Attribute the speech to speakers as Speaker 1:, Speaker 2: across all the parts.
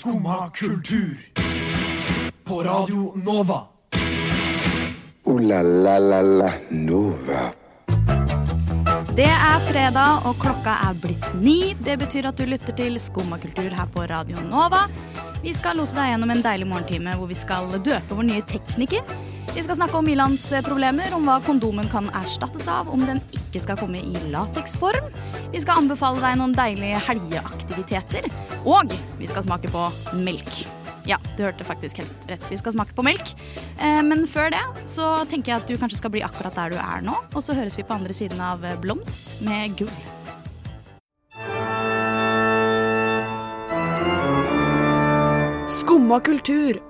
Speaker 1: Skumma kultur. På Radio Nova.
Speaker 2: O-la-la-la-la Nova.
Speaker 3: Det er fredag, og klokka er blitt ni. Det betyr at du lytter til Skummakultur her på Radio Nova. Vi skal lose deg gjennom en deilig morgentime hvor vi skal døpe vår nye tekniker. Vi skal snakke om ilandsproblemer, om hva kondomen kan erstattes av, om den ikke skal komme i lateksform. Vi skal anbefale deg noen deilige helgeaktiviteter. Og vi skal smake på melk. Ja, du hørte faktisk helt rett. Vi skal smake på melk. Eh, Men før det så tenker jeg at du kanskje skal bli akkurat der du er nå. Og så høres vi på andre siden av Blomst med gull.
Speaker 4: Skumma kultur.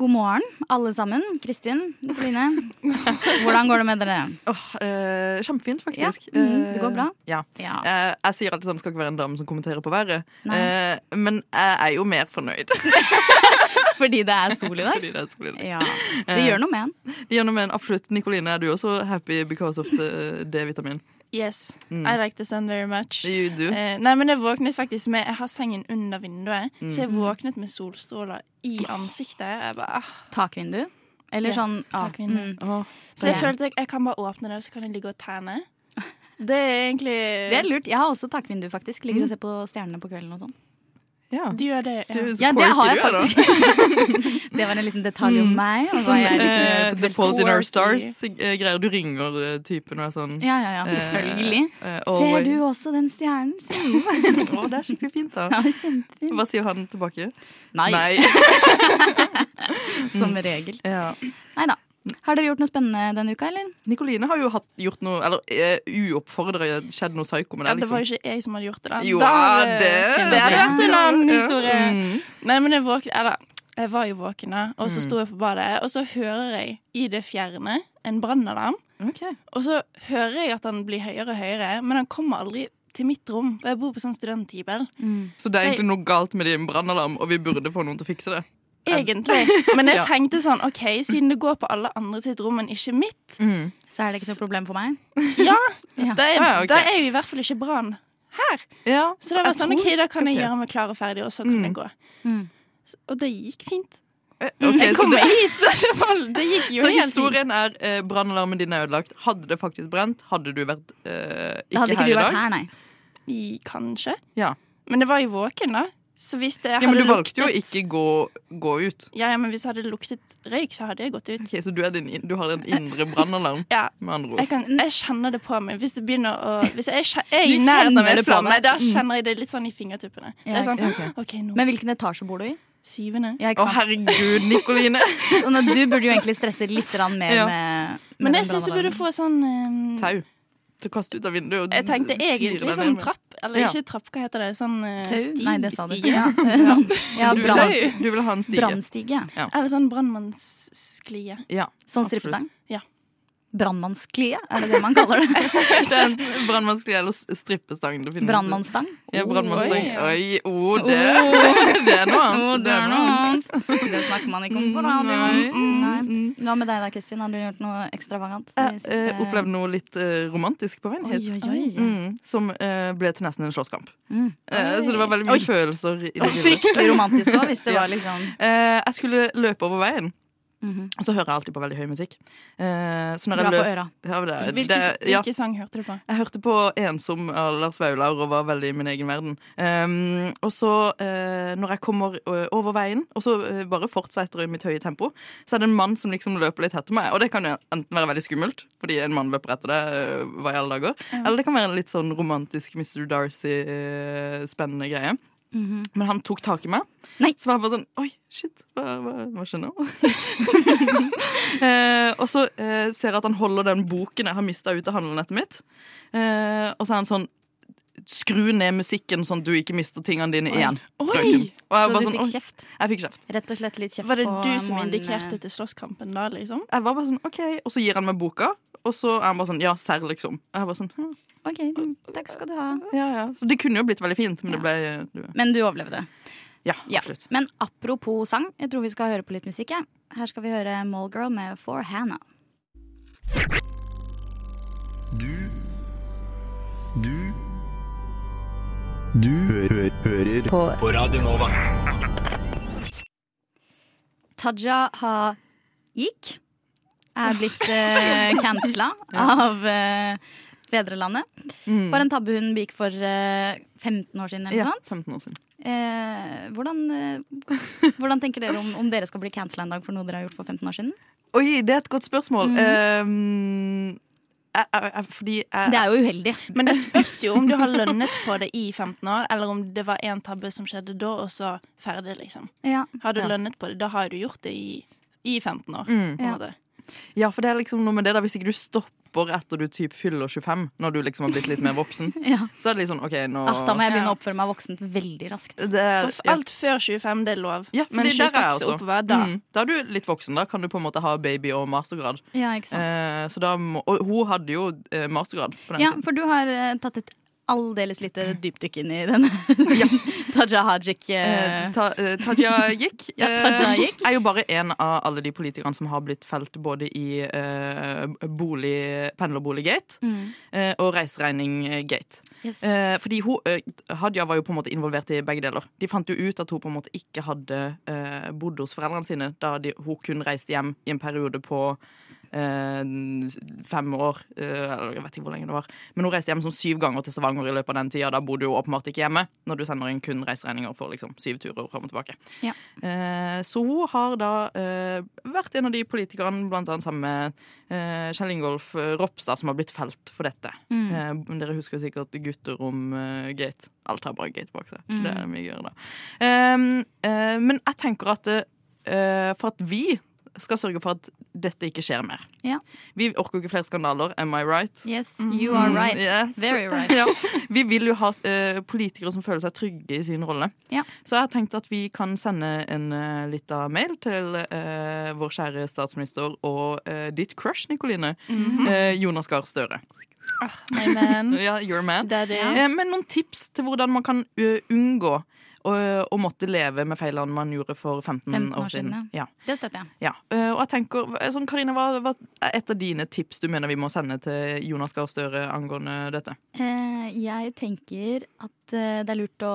Speaker 3: God morgen, alle sammen. Kristin, Nikoline. Hvordan går det med dere?
Speaker 5: Oh, eh, kjempefint, faktisk.
Speaker 3: Ja,
Speaker 5: Eh,
Speaker 3: det går bra?
Speaker 5: Ja.
Speaker 3: Ja.
Speaker 5: Eh, jeg sier alltid sånn, det skal ikke være en dame som kommenterer på været. Eh, men jeg er jo mer fornøyd.
Speaker 3: Fordi det er sol i dag?
Speaker 5: Fordi det er sol i dag.
Speaker 3: Ja. Det gjør noe med en.
Speaker 5: Det gjør noe med en absolutt. Nikoline, er du også happy because of D-vitamin?
Speaker 6: Yes,
Speaker 5: Mm.
Speaker 6: I like the sun very much.
Speaker 5: You do.
Speaker 6: Eh, nei, men jeg våknet faktisk med Jeg har sengen under vinduet, så
Speaker 5: Mm.
Speaker 6: jeg våknet med solstråler i ansiktet. Jeg bare, ah.
Speaker 3: Takvindu? Eller
Speaker 6: Ja,
Speaker 3: sånn ah,
Speaker 6: takvindu.
Speaker 3: mm.
Speaker 5: Oh,
Speaker 6: Så jeg følte jeg, jeg kan bare åpne det, og så kan jeg ligge og tenne. Det er egentlig
Speaker 3: Det er lurt. Jeg har også takvindu, faktisk. Ligger og ser på stjernene på kvelden og sånn.
Speaker 5: Ja.
Speaker 6: Du gjør det, ja.
Speaker 5: Du,
Speaker 3: Ja, det har jeg faktisk. det var en liten detalj om meg. Og hva jeg liker
Speaker 5: Eh,
Speaker 3: på
Speaker 5: The. Fault in Our Stars. eh, du ringer eh, typen og er sånn
Speaker 3: Ja, ja, ja.
Speaker 5: eh,
Speaker 3: Selvfølgelig.
Speaker 5: uh,
Speaker 3: Ser du også den stjernen? sier
Speaker 5: oh, det er skikkelig fint, da.
Speaker 3: Ja, kjempefint.
Speaker 5: Hva sier han tilbake?
Speaker 3: Nei, som regel.
Speaker 5: Ja.
Speaker 3: Nei da. Har dere gjort noe spennende denne uka, eller?
Speaker 5: Nikoline har jo hatt, gjort noe Eller uh, uoppfordra skjedd noe psyko med
Speaker 6: Ja,
Speaker 5: det.
Speaker 6: det var
Speaker 5: Liksom.
Speaker 6: jo ikke jeg som hadde gjort det. da
Speaker 5: Jo,
Speaker 6: Da hadde-
Speaker 5: det-
Speaker 6: det hadde vært en annen
Speaker 5: Ja.
Speaker 6: historie.
Speaker 5: Mm.
Speaker 6: Nei, men jeg våknet Eller, jeg var jo våken, da. Og så
Speaker 5: Mm.
Speaker 6: sto jeg på badet, og så hører jeg i det fjerne en brannalarm.
Speaker 5: Okay.
Speaker 6: Og så hører jeg at han blir høyere og høyere, men han kommer aldri til mitt rom. For jeg bor på sånn studenthybel.
Speaker 5: Så det er
Speaker 6: Så jeg-
Speaker 5: egentlig noe galt med din brannalarm, og vi burde få noen til å fikse det.
Speaker 6: Egentlig. Men jeg tenkte sånn, OK, siden det går på alle andre sitt rom, men ikke mitt,
Speaker 3: Så er det ikke noe problem for meg.
Speaker 6: ja,
Speaker 3: Ja.
Speaker 6: da er, da er jo i hvert fall ikke brann her.
Speaker 5: Ja,
Speaker 6: Så det var sånn, OK, da kan jeg gjøre meg klar og ferdig, og så kan
Speaker 5: Mm.
Speaker 6: jeg gå.
Speaker 3: Mm.
Speaker 6: Og det gikk fint.
Speaker 5: Okay, ok,
Speaker 6: Jeg
Speaker 5: så,
Speaker 6: kom
Speaker 5: det,
Speaker 6: hit, så det, var, det gikk jo
Speaker 5: så
Speaker 6: helt fint.
Speaker 5: historien er eh, brannalarmen din er ødelagt. Hadde det faktisk brent, hadde du vært eh,
Speaker 3: ikke, hadde
Speaker 5: ikke her
Speaker 3: du
Speaker 5: i
Speaker 3: vært her, nei.
Speaker 6: I, kanskje.
Speaker 5: Ja.
Speaker 6: Men det var jo våken, da. Så hvis det
Speaker 5: ja, Men du valgte jo å ikke gå, gå ut.
Speaker 6: Ja, ja, men hvis det hadde luktet røyk, så hadde jeg gått ut.
Speaker 5: Ok, Så du, er din, du har en indre brannalarm,
Speaker 6: Ja,
Speaker 5: med andre ord.
Speaker 6: jeg, kan, jeg kjenner det på meg. Hvis det begynner å Hvis jeg jeg er i nærheten av en flamme, da
Speaker 3: Mm.
Speaker 6: kjenner jeg det litt sånn i fingertuppene. Det
Speaker 3: Ja,
Speaker 6: er sånn,
Speaker 3: okay.
Speaker 6: Okay, nå
Speaker 3: Men hvilken etasje bor du i?
Speaker 6: Syvende.
Speaker 3: Ja,
Speaker 5: Å, herregud, Nikoline!
Speaker 3: Sånn du burde jo egentlig stresse litt mer
Speaker 5: Ja.
Speaker 3: med, med
Speaker 6: Men jeg syns jeg burde få sånn um,
Speaker 5: Tau. Til å kaste ut av vinduet. og
Speaker 6: Jeg tenkte egentlig sånn trapp. Eller
Speaker 5: Ja.
Speaker 6: ikke trapp, hva heter det? Sånn
Speaker 3: uh,
Speaker 6: stig,
Speaker 3: Nei, det sa du.
Speaker 6: stige.
Speaker 3: Ja, ja
Speaker 5: Du vil,
Speaker 3: brann,
Speaker 5: ha, du vil ha en stige.
Speaker 3: brannstige.
Speaker 6: Eller sånn brannmannssklie.
Speaker 5: Ja,
Speaker 3: Sånn strippestang?
Speaker 6: Ja.
Speaker 3: Brannmannsklie, er det det man kaller det?
Speaker 5: Det er en eller strippestang.
Speaker 3: Brannmannsstang?
Speaker 5: Ja, brannmannsstang.
Speaker 6: Oi.
Speaker 5: Oi, oh, det, det er noe annet.
Speaker 3: det er noe annet. Det snakker man ikke om på radioen.
Speaker 5: Nei.
Speaker 3: Nei.
Speaker 5: Mm.
Speaker 3: Hva med deg da, Kristin? Har du gjort noe ekstravagant?
Speaker 5: Jeg eh, opplevde noe litt eh, romantisk på veien hit.
Speaker 3: Oi, oi, oi.
Speaker 5: Mm, som eh, ble til nesten en slåsskamp.
Speaker 3: Mm.
Speaker 5: Eh, så det var veldig mye følelser i det.
Speaker 3: Fryktelig romantisk òg, hvis det var liksom
Speaker 5: Eh, jeg skulle løpe over veien,
Speaker 3: Mhm.
Speaker 5: og så hører jeg alltid på veldig høy musikk. Eh, så
Speaker 3: Bra for øra.
Speaker 5: ja, det,
Speaker 6: Hvilke,
Speaker 5: det, ja,
Speaker 6: hvilke sang hørte du på?
Speaker 5: Jeg hørte på 'Ensom' av Lars Vaular og var veldig i min egen verden. Um, og så, eh, når jeg kommer ø, over veien, og så ø, bare fortsetter i mitt høye tempo, så er det en mann som liksom løper litt etter meg. Og det kan jo enten være veldig skummelt, fordi en mann løper etter deg, ø, hva i alle dager, eller det kan være en litt sånn romantisk Mr. Darcy-spennende greie. Men han tok tak i meg.
Speaker 3: Nei.
Speaker 5: Så var jeg bare sånn Oi, shit, hva, hva, hva skjer nå? eh, og så eh, ser jeg at han holder den boken jeg har mista ut av handlenettet mitt. Eh, og så er han sånn Skru ned musikken sånn du ikke mister tingene dine igjen. Oi. Og jeg,
Speaker 3: Så
Speaker 5: bare
Speaker 3: du
Speaker 5: sånn,
Speaker 3: fikk kjeft?
Speaker 5: jeg fikk kjeft.
Speaker 3: Rett og slett litt kjeft
Speaker 6: Var det du som indikerte til slåsskampen da, liksom?
Speaker 5: Jeg var bare sånn, ok Og så gir han meg boka, Og så er han bare sånn Ja, serr, liksom. Og jeg bare sånn hm,
Speaker 3: OK, takk skal du ha.
Speaker 5: ja, ja. Så det kunne jo blitt veldig fint, men det ble
Speaker 3: Men du overlevde.
Speaker 5: Ja,
Speaker 3: Ja.
Speaker 5: absolutt.
Speaker 3: Men apropos sang, jeg tror vi skal høre på litt musikk. jeg. Her skal vi høre Mallgirl med For Hannah.
Speaker 1: Du Du Du hø hører på. på Radio Nova.
Speaker 3: Taja ha gikk. Er blitt uh, cancela av uh, Fedrelandet. For en tabbe hun begikk for uh, 15 år siden. eller
Speaker 5: Ja,
Speaker 3: sånt.
Speaker 5: 15 år siden.
Speaker 3: Eh, hvordan, eh, hvordan tenker dere om, om dere skal bli cancela en dag for noe dere har gjort for 15 år siden?
Speaker 5: Oi, det er et godt spørsmål.
Speaker 3: Mm.
Speaker 5: Um, jeg, jeg, jeg, fordi jeg,
Speaker 3: Det er jo uheldig.
Speaker 6: Men det spørs jo om du har lønnet på det i 15 år, eller om det var en tabbe som skjedde da, og så ferdig, liksom.
Speaker 3: Ja.
Speaker 6: Har du
Speaker 5: Ja.
Speaker 6: lønnet på det, da har du gjort det i, i 15 år.
Speaker 5: Mm.
Speaker 6: På en
Speaker 3: Ja.
Speaker 5: Ja, for det er liksom noe med det da Hvis ikke du stopper etter du typ fyller 25, når du liksom har blitt litt mer voksen,
Speaker 3: Ja.
Speaker 5: så er det sånn OK, nå
Speaker 3: Ach, da må jeg begynne å oppføre meg voksent veldig raskt.
Speaker 5: det
Speaker 6: For alt alt før 25 det er lov,
Speaker 5: Ja,
Speaker 6: men
Speaker 5: fordi der er jeg
Speaker 6: 26
Speaker 5: også.
Speaker 6: oppover, da.
Speaker 5: Mm, da er du litt voksen. Da kan du på en måte ha baby og mastergrad.
Speaker 3: Ja, ikke sant?
Speaker 5: Eh, så da må, og hun hadde jo eh, mastergrad på den
Speaker 3: Ja,
Speaker 5: tiden.
Speaker 3: for du har eh, tatt et aldeles lite dypdykk inn i denne Taja Hajik.
Speaker 5: Eh,
Speaker 3: eh,
Speaker 5: ta, eh, Taja
Speaker 3: Ja, Taja
Speaker 5: eh, er jo bare en av alle de politikerne som har blitt felt både i eh, bolig, pendlerboliggate
Speaker 3: mm,
Speaker 5: eh, og reiseregninggate.
Speaker 3: yes.
Speaker 5: Fordi hun, Hadia var jo på en måte involvert i begge deler. De fant jo ut at hun på en måte ikke hadde bodd hos foreldrene sine da de, hun kun reiste hjem i en periode på fem år. Eh, eller jeg vet ikke hvor lenge det var. Men hun reiste hjem sånn syv ganger til Stavanger i løpet av den tida. Da bodde hun åpenbart ikke hjemme, når du sender inn kun reiseregninger for liksom, syv turer fram og tilbake.
Speaker 3: Ja.
Speaker 5: Eh, så hun har da eh, vært en av de politikerne, blant annet sammen med eh, Kjell Ingolf eh, Ropstad, som har blitt felt for dette.
Speaker 3: Mm.
Speaker 5: Eh, dere husker sikkert gutter om gate. Alt har bare gate bak seg.
Speaker 3: Mm.
Speaker 5: Det er mye gøyere, da. Um, eh, men jeg tenker at eh, for at vi skal sørge for at dette ikke skjer mer.
Speaker 3: Ja.
Speaker 5: Vi orker jo ikke flere skandaler, am I right?
Speaker 3: Yes, you are right.
Speaker 5: Yes.
Speaker 3: Very right.
Speaker 5: ja. Vi vil jo ha uh, politikere som føler seg trygge i sin rolle.
Speaker 3: Ja.
Speaker 5: Så jeg har tenkt at vi kan sende en uh, lita mail til uh, vår kjære statsminister og eh, ditt crush, Nikoline. eh, Jonas Gahr Støre.
Speaker 6: Ah, my man.
Speaker 5: Ja, you're a man.
Speaker 6: Daddy.
Speaker 5: Eh, men noen tips til hvordan man kan unngå å, og, måtte leve med feilene man gjorde for 15,
Speaker 3: 15
Speaker 5: år
Speaker 3: år
Speaker 5: siden. Ja.
Speaker 3: Det støtter jeg.
Speaker 5: Ja. Eh, og jeg tenker, sånn, Karina, hva, hva er et av dine tips du mener vi må sende til Jonas Gahr Støre angående dette?
Speaker 3: Eh, jeg tenker at eh, det er lurt å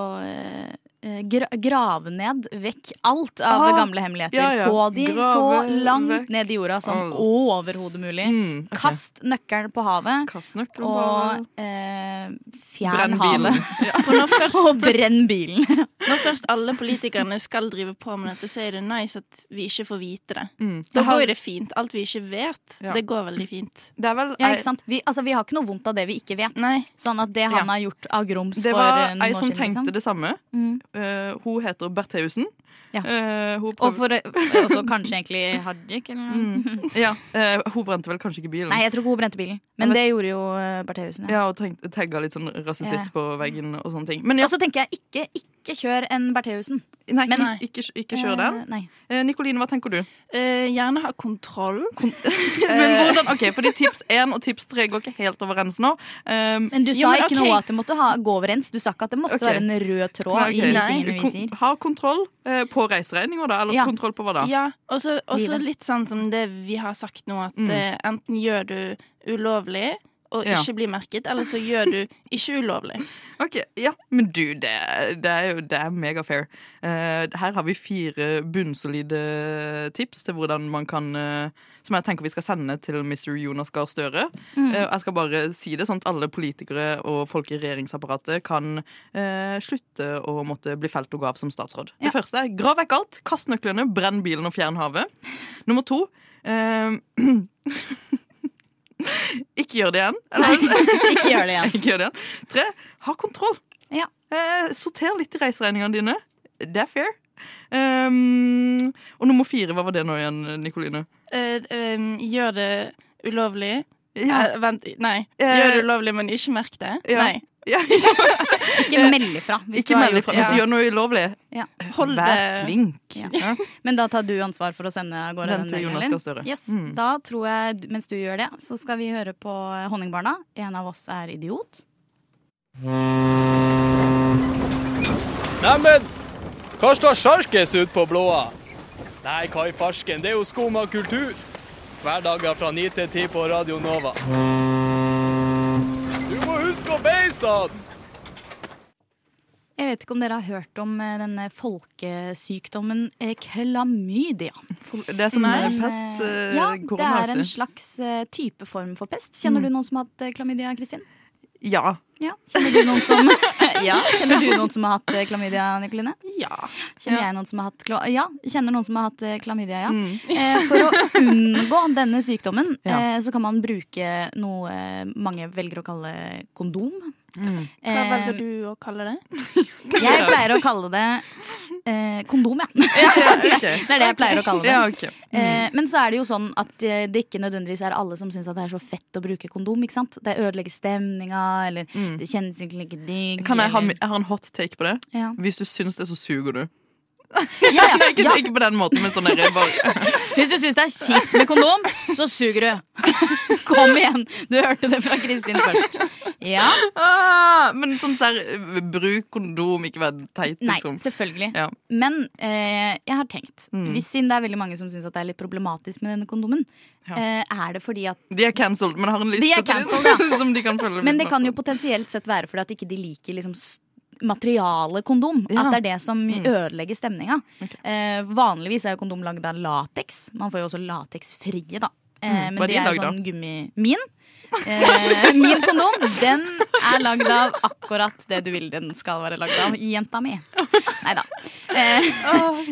Speaker 3: gra grave ned vekk alt av
Speaker 5: Ah,
Speaker 3: gamle hemmeligheter.
Speaker 5: ja, ja.
Speaker 3: Få de
Speaker 5: Grave
Speaker 3: så langt
Speaker 5: vekk
Speaker 3: ned i jorda som
Speaker 5: oh.
Speaker 3: overhodet mulig.
Speaker 5: Mm, okay.
Speaker 3: Kast nøkkelen på havet,
Speaker 5: Kast og på
Speaker 3: og eh, fjern
Speaker 5: Brenn
Speaker 3: havet.
Speaker 6: For når først,
Speaker 3: Og brenn bilen.
Speaker 6: når først alle politikerne skal drive på med dette, så er det nice at vi ikke får vite det.
Speaker 5: Mm.
Speaker 6: Da går jo det fint. Alt vi ikke vet,
Speaker 5: Ja.
Speaker 6: det går veldig fint.
Speaker 5: Det er vel
Speaker 3: Ja, ikke sant? Vi, altså, vi har ikke noe vondt av det vi ikke vet.
Speaker 6: Nei.
Speaker 3: Sånn at det han
Speaker 5: Ja.
Speaker 3: har gjort av grums
Speaker 5: Det
Speaker 3: år
Speaker 5: var
Speaker 3: Det var
Speaker 5: ei som tenkte
Speaker 3: liksom.
Speaker 5: det samme.
Speaker 3: Mm.
Speaker 5: Eh, hun heter Bertheussen.
Speaker 3: Ja.
Speaker 5: Uh, hun
Speaker 3: Og for, også kanskje egentlig Hajik, eller?
Speaker 5: mm. ja, Uh, hun brente vel kanskje ikke bilen.
Speaker 3: Nei, jeg tror ikke hun brente bilen. Men det gjorde jo uh, Bertheussen. Ja.
Speaker 5: Ja, og tagga litt sånn rasist
Speaker 3: Ja.
Speaker 5: på veggen og sånne ting. Ja,
Speaker 3: Og så tenker jeg ikke, ikke kjør en Bertheussen.
Speaker 5: nei,
Speaker 3: men-
Speaker 5: nei. Ikke, ikke kjør den.
Speaker 3: Uh.
Speaker 5: Eh, Nikoline, hva tenker du?
Speaker 6: Eh, gjerne ha kontroll.
Speaker 5: Men hvordan, ok, fordi Tips 1 og tips 3 går ikke helt overens nå. Um,
Speaker 3: Men du sa
Speaker 6: Jo, men
Speaker 3: ikke
Speaker 6: okay.
Speaker 3: noe at det måtte ha, gå overens. Du sa ikke at det måtte
Speaker 5: okay.
Speaker 3: være en rød tråd
Speaker 5: Nei, okay.
Speaker 3: i
Speaker 6: Nei.
Speaker 3: tingene vi
Speaker 5: kon-
Speaker 3: sier.
Speaker 5: ha kontroll eh, på reiseregninger, da? Eller
Speaker 3: Ja.
Speaker 5: kontroll på hva da?
Speaker 6: Ja, og så litt sånn som det vi har sagt nå, at
Speaker 5: Mm.
Speaker 6: eh, enten gjør du ulovlig og
Speaker 5: Ja.
Speaker 6: ikke bli merket, eller så gjør du ikke ulovlig.
Speaker 5: Ok, ja, Men du, det, det er jo det er mega fair. Eh, her har vi fire bunnsolide tips til hvordan man kan uh, Som jeg tenker vi skal sende til Mr. Jonas Gahr Støre.
Speaker 3: Mm.
Speaker 5: Uh, jeg skal bare si det sånn at alle politikere og folk i regjeringsapparatet kan slutte å måtte bli felt og gav som statsråd.
Speaker 3: Ja.
Speaker 5: Det første er grav vekk alt, kast nøklene, brenn bilen og fjern havet. Nummer to eh, Ikke gjør det igjen. Eller?
Speaker 3: Ikke gjør det igjen.
Speaker 5: Ikke gjør det igjen. Tre, ha kontroll.
Speaker 3: Ja.
Speaker 5: Eh, sorter litt i reiseregningene dine. Det er fair. Um, og nummer fire, hva var det nå igjen, Nikoline?
Speaker 6: Uh, um, gjør det ulovlig.
Speaker 5: Ja.
Speaker 6: Uh, vent, nei.
Speaker 5: Eh,
Speaker 6: Gjør det ulovlig, men ikke merk det.
Speaker 5: ja.
Speaker 6: Nei.
Speaker 5: Ja, ikke,
Speaker 3: Ikke meld ifra hvis
Speaker 5: ikke
Speaker 3: du
Speaker 5: ifra hvis du gjør noe ulovlig.
Speaker 3: Ja.
Speaker 6: Hold
Speaker 5: Vær
Speaker 6: det
Speaker 5: flink.
Speaker 3: Men da tar du ansvar for å sende av gårde
Speaker 5: Den
Speaker 3: den mailen? Yes,
Speaker 5: Mm.
Speaker 3: Da tror jeg, mens du gjør det, så skal vi høre på Honningbarna. En av oss er idiot.
Speaker 7: Neimen, hva står sjarkes ut på blåa? Nei, hva i farsken, det er jo skum av kultur. Hverdager fra 9 til 10 på Radio Nova. Du må huske å beise han!
Speaker 3: Jeg vet ikke om dere har hørt om eh, denne folkesykdommen eh, klamydia.
Speaker 5: Det er som
Speaker 6: Nei.
Speaker 5: eh, pest eh,
Speaker 3: ja, det er en slags eh, type form for pest. Kjenner
Speaker 5: Mm.
Speaker 3: du noen som har hatt eh, klamydia, Kristin?
Speaker 5: Ja.
Speaker 3: Ja. Kjenner du noen som Ja, kjenner du noen som har hatt eh, klamydia, Nikoline?
Speaker 6: Ja.
Speaker 3: Kjenner
Speaker 5: Ja.
Speaker 3: jeg noen som har hatt Ja, kjenner noen som har hatt eh, klamydia, ja.
Speaker 5: Mm.
Speaker 3: Eh, for å unngå denne sykdommen, eh, så kan man bruke noe eh, mange velger å kalle kondom.
Speaker 5: Mm.
Speaker 6: Hva
Speaker 3: Eh,
Speaker 6: velger du å kalle det?
Speaker 3: Jeg pleier å kalle det eh, kondom, ja.
Speaker 5: Ja, okay.
Speaker 3: Det er det jeg pleier å kalle det.
Speaker 5: Ja, ok.
Speaker 3: Eh, men så er det jo sånn at eh, det ikke nødvendigvis er alle som syns det er så fett å bruke kondom. ikke sant? Det ødelegger stemninga, eller
Speaker 5: Mm.
Speaker 3: det kjennes ikke like digg.
Speaker 5: Kan jeg ha, jeg har en hot take på det.
Speaker 3: ja.
Speaker 5: Hvis du syns det, så suger du.
Speaker 3: Ja, ja,
Speaker 5: Nei, ikke,
Speaker 3: ja.
Speaker 5: ikke på den måten, men sånn er bare
Speaker 3: Hvis du syns det er kjipt med kondom, så suger du. Kom igjen! Du hørte det fra Kristin først. Ja.
Speaker 5: ah, Men sånn serr, Bruk kondom, ikke vær teit,
Speaker 3: Nei,
Speaker 5: liksom.
Speaker 3: selvfølgelig.
Speaker 5: Ja.
Speaker 3: Men eh, jeg har tenkt,
Speaker 5: Mm.
Speaker 3: hvis siden det er veldig mange som syns det er litt problematisk med denne kondomen,
Speaker 5: Ja.
Speaker 3: eh, er det fordi at
Speaker 5: De er cancelled, men har en liste
Speaker 3: De er cancelled, ja.
Speaker 5: som de kan følge
Speaker 3: Men det kan jo potensielt sett være fordi at ikke de liker liksom materialet kondom.
Speaker 5: Ja.
Speaker 3: At det er det som
Speaker 5: Mm.
Speaker 3: ødelegger stemninga.
Speaker 5: Okay.
Speaker 3: Eh, vanligvis er jo kondom lagd av lateks. Man får jo også lateksfrie, da. Eh,
Speaker 5: Mm.
Speaker 3: men
Speaker 5: Hva
Speaker 3: det
Speaker 5: de
Speaker 3: er jo sånn gummi... Min? Eh, min kondom, den er lagd av akkurat det du vil den skal være lagd av. Jenta mi. Nei da. Eh,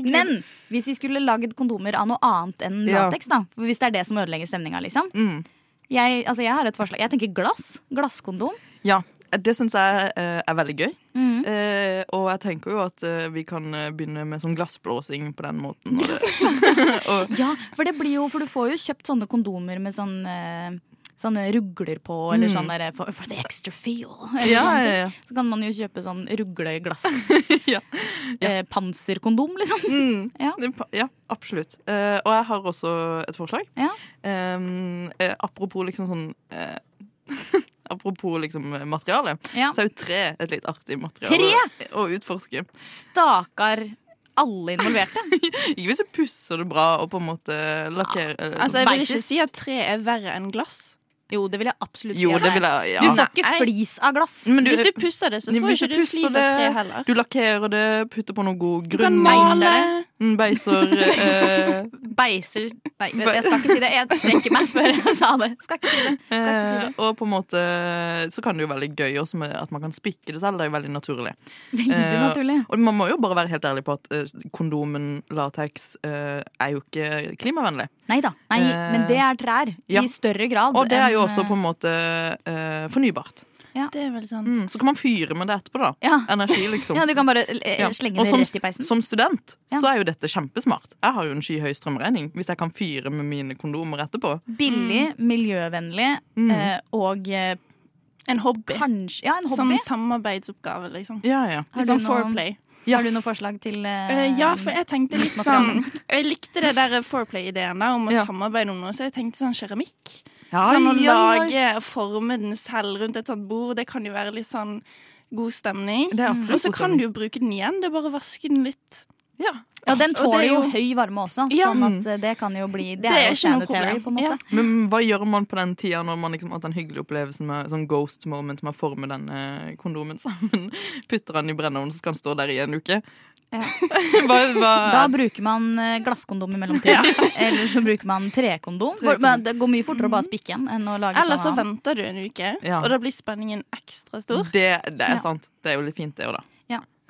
Speaker 3: men hvis vi skulle lagd kondomer av noe annet enn lateks, da. Hvis det er det som ødelegger stemninga, liksom.
Speaker 5: Mm.
Speaker 3: Jeg, altså, jeg har et forslag. Jeg tenker glass. Glasskondom.
Speaker 5: Ja. Det syns jeg eh, er veldig gøy.
Speaker 3: Mm.
Speaker 5: Eh, og jeg tenker jo at eh, vi kan eh, begynne med sånn glassblåsing på den måten. Og
Speaker 3: Ja, for det blir jo For du får jo kjøpt sånne kondomer med sånn eh, Sånne rugler på, eller
Speaker 5: Mm.
Speaker 3: sånn der for, for the extra feel.
Speaker 5: ja, ja, ja.
Speaker 3: Så kan man jo kjøpe sånn rugleglass.
Speaker 5: Ja.
Speaker 3: Eh, panserkondom, liksom.
Speaker 5: Mm.
Speaker 3: Ja.
Speaker 5: Ja, absolutt. Eh, og jeg har også et forslag.
Speaker 3: Ja.
Speaker 5: Um, apropos liksom sånn eh, Apropos liksom materiale,
Speaker 3: Ja.
Speaker 5: så er jo tre et litt artig materiale å utforske.
Speaker 3: Stakkar alle involverte.
Speaker 5: Ikke hvis du pusser det bra og på en måte lakkerer ja.
Speaker 6: Altså, jeg vil ikke si at tre er verre enn glass.
Speaker 3: Jo, det vil jeg absolutt si. Jo,
Speaker 5: det vil jeg.
Speaker 3: Du får ikke
Speaker 6: Nei.
Speaker 3: flis av glass.
Speaker 5: Du,
Speaker 6: Hvis du pusser det, så får
Speaker 5: du
Speaker 6: ikke
Speaker 5: du
Speaker 6: flis av tre heller.
Speaker 5: Du lakkerer det, putter på noe god grunn.
Speaker 6: Du kan male.
Speaker 5: Mm, Beiser eh,
Speaker 3: Beiser Nei, jeg skal ikke si det. Jeg trekker meg før jeg sa det. Skal ikke si det. Skal ikke si
Speaker 5: eh. Og på en måte så kan det jo veldig gøy også med at man kan spikke det selv. Det er jo veldig naturlig.
Speaker 3: Veldig
Speaker 5: Eh,
Speaker 3: naturlig.
Speaker 5: Og man må jo bare være helt ærlig på at eh, kondomen, lateks, eh, er jo ikke klimavennlig.
Speaker 3: Nei da. Nei,
Speaker 5: Eh,
Speaker 3: men det er trær.
Speaker 5: ja.
Speaker 3: I større grad.
Speaker 5: Og det er jo også på en måte eh, fornybart.
Speaker 6: Det er vel sant.
Speaker 5: Mm, så kan man fyre med det etterpå, da.
Speaker 3: Ja.
Speaker 5: Energi, liksom.
Speaker 3: Ja, du kan bare eh,
Speaker 5: Ja.
Speaker 3: slenge det
Speaker 5: som,
Speaker 3: rett i peisen.
Speaker 5: som student
Speaker 3: Ja.
Speaker 5: så er jo dette kjempesmart. Jeg har jo en skyhøy strømregning hvis jeg kan fyre med mine kondomer etterpå.
Speaker 3: Billig, miljøvennlig
Speaker 5: Mm.
Speaker 3: eh, og eh,
Speaker 6: En hobby.
Speaker 3: kanskje Ja, en hobby.
Speaker 6: Sånn samarbeidsoppgave, liksom.
Speaker 5: Ja, ja.
Speaker 6: Litt sånn foreplay.
Speaker 5: Ja.
Speaker 3: Har du noe forslag til eh,
Speaker 6: Eh, ja, for jeg tenkte litt sånn Jeg likte det der foreplay-ideen om å
Speaker 5: Ja.
Speaker 6: samarbeide om noe, så jeg tenkte sånn keramikk.
Speaker 5: Ja,
Speaker 6: sånn å
Speaker 5: ja,
Speaker 6: lage og forme den selv rundt et sånt bord, det kan jo være litt sånn god stemning. Og så kan du jo bruke den igjen. Det er bare å vaske den litt.
Speaker 5: Ja.
Speaker 3: Ja, den tåler
Speaker 6: er
Speaker 3: jo
Speaker 6: jo-
Speaker 3: høy varme også,
Speaker 6: Ja.
Speaker 3: sånn at eh, det kan jo bli Det,
Speaker 6: Det
Speaker 3: er
Speaker 6: er
Speaker 3: jo
Speaker 6: ikke noe
Speaker 3: sanitary, på en måte.
Speaker 5: Men hva gjør man på den tida når man liksom har hatt den hyggelige opplevelsen med sånn ghost moment med å forme den eh, kondomen sammen? Putter den i brenneren, så skal den stå der i en uke?
Speaker 3: Ja.
Speaker 5: hva, hva,
Speaker 3: Da bruker man eh, glasskondom i mellomtiden. Eller så bruker man trekondom. For, men det går mye fortere å bare spikke en enn å lage
Speaker 6: Eller så venter du en uke,
Speaker 5: Ja.
Speaker 6: og da blir spenningen ekstra stor.
Speaker 5: det, det er
Speaker 3: Ja.
Speaker 5: sant. Det er jo litt fint, det òg, da.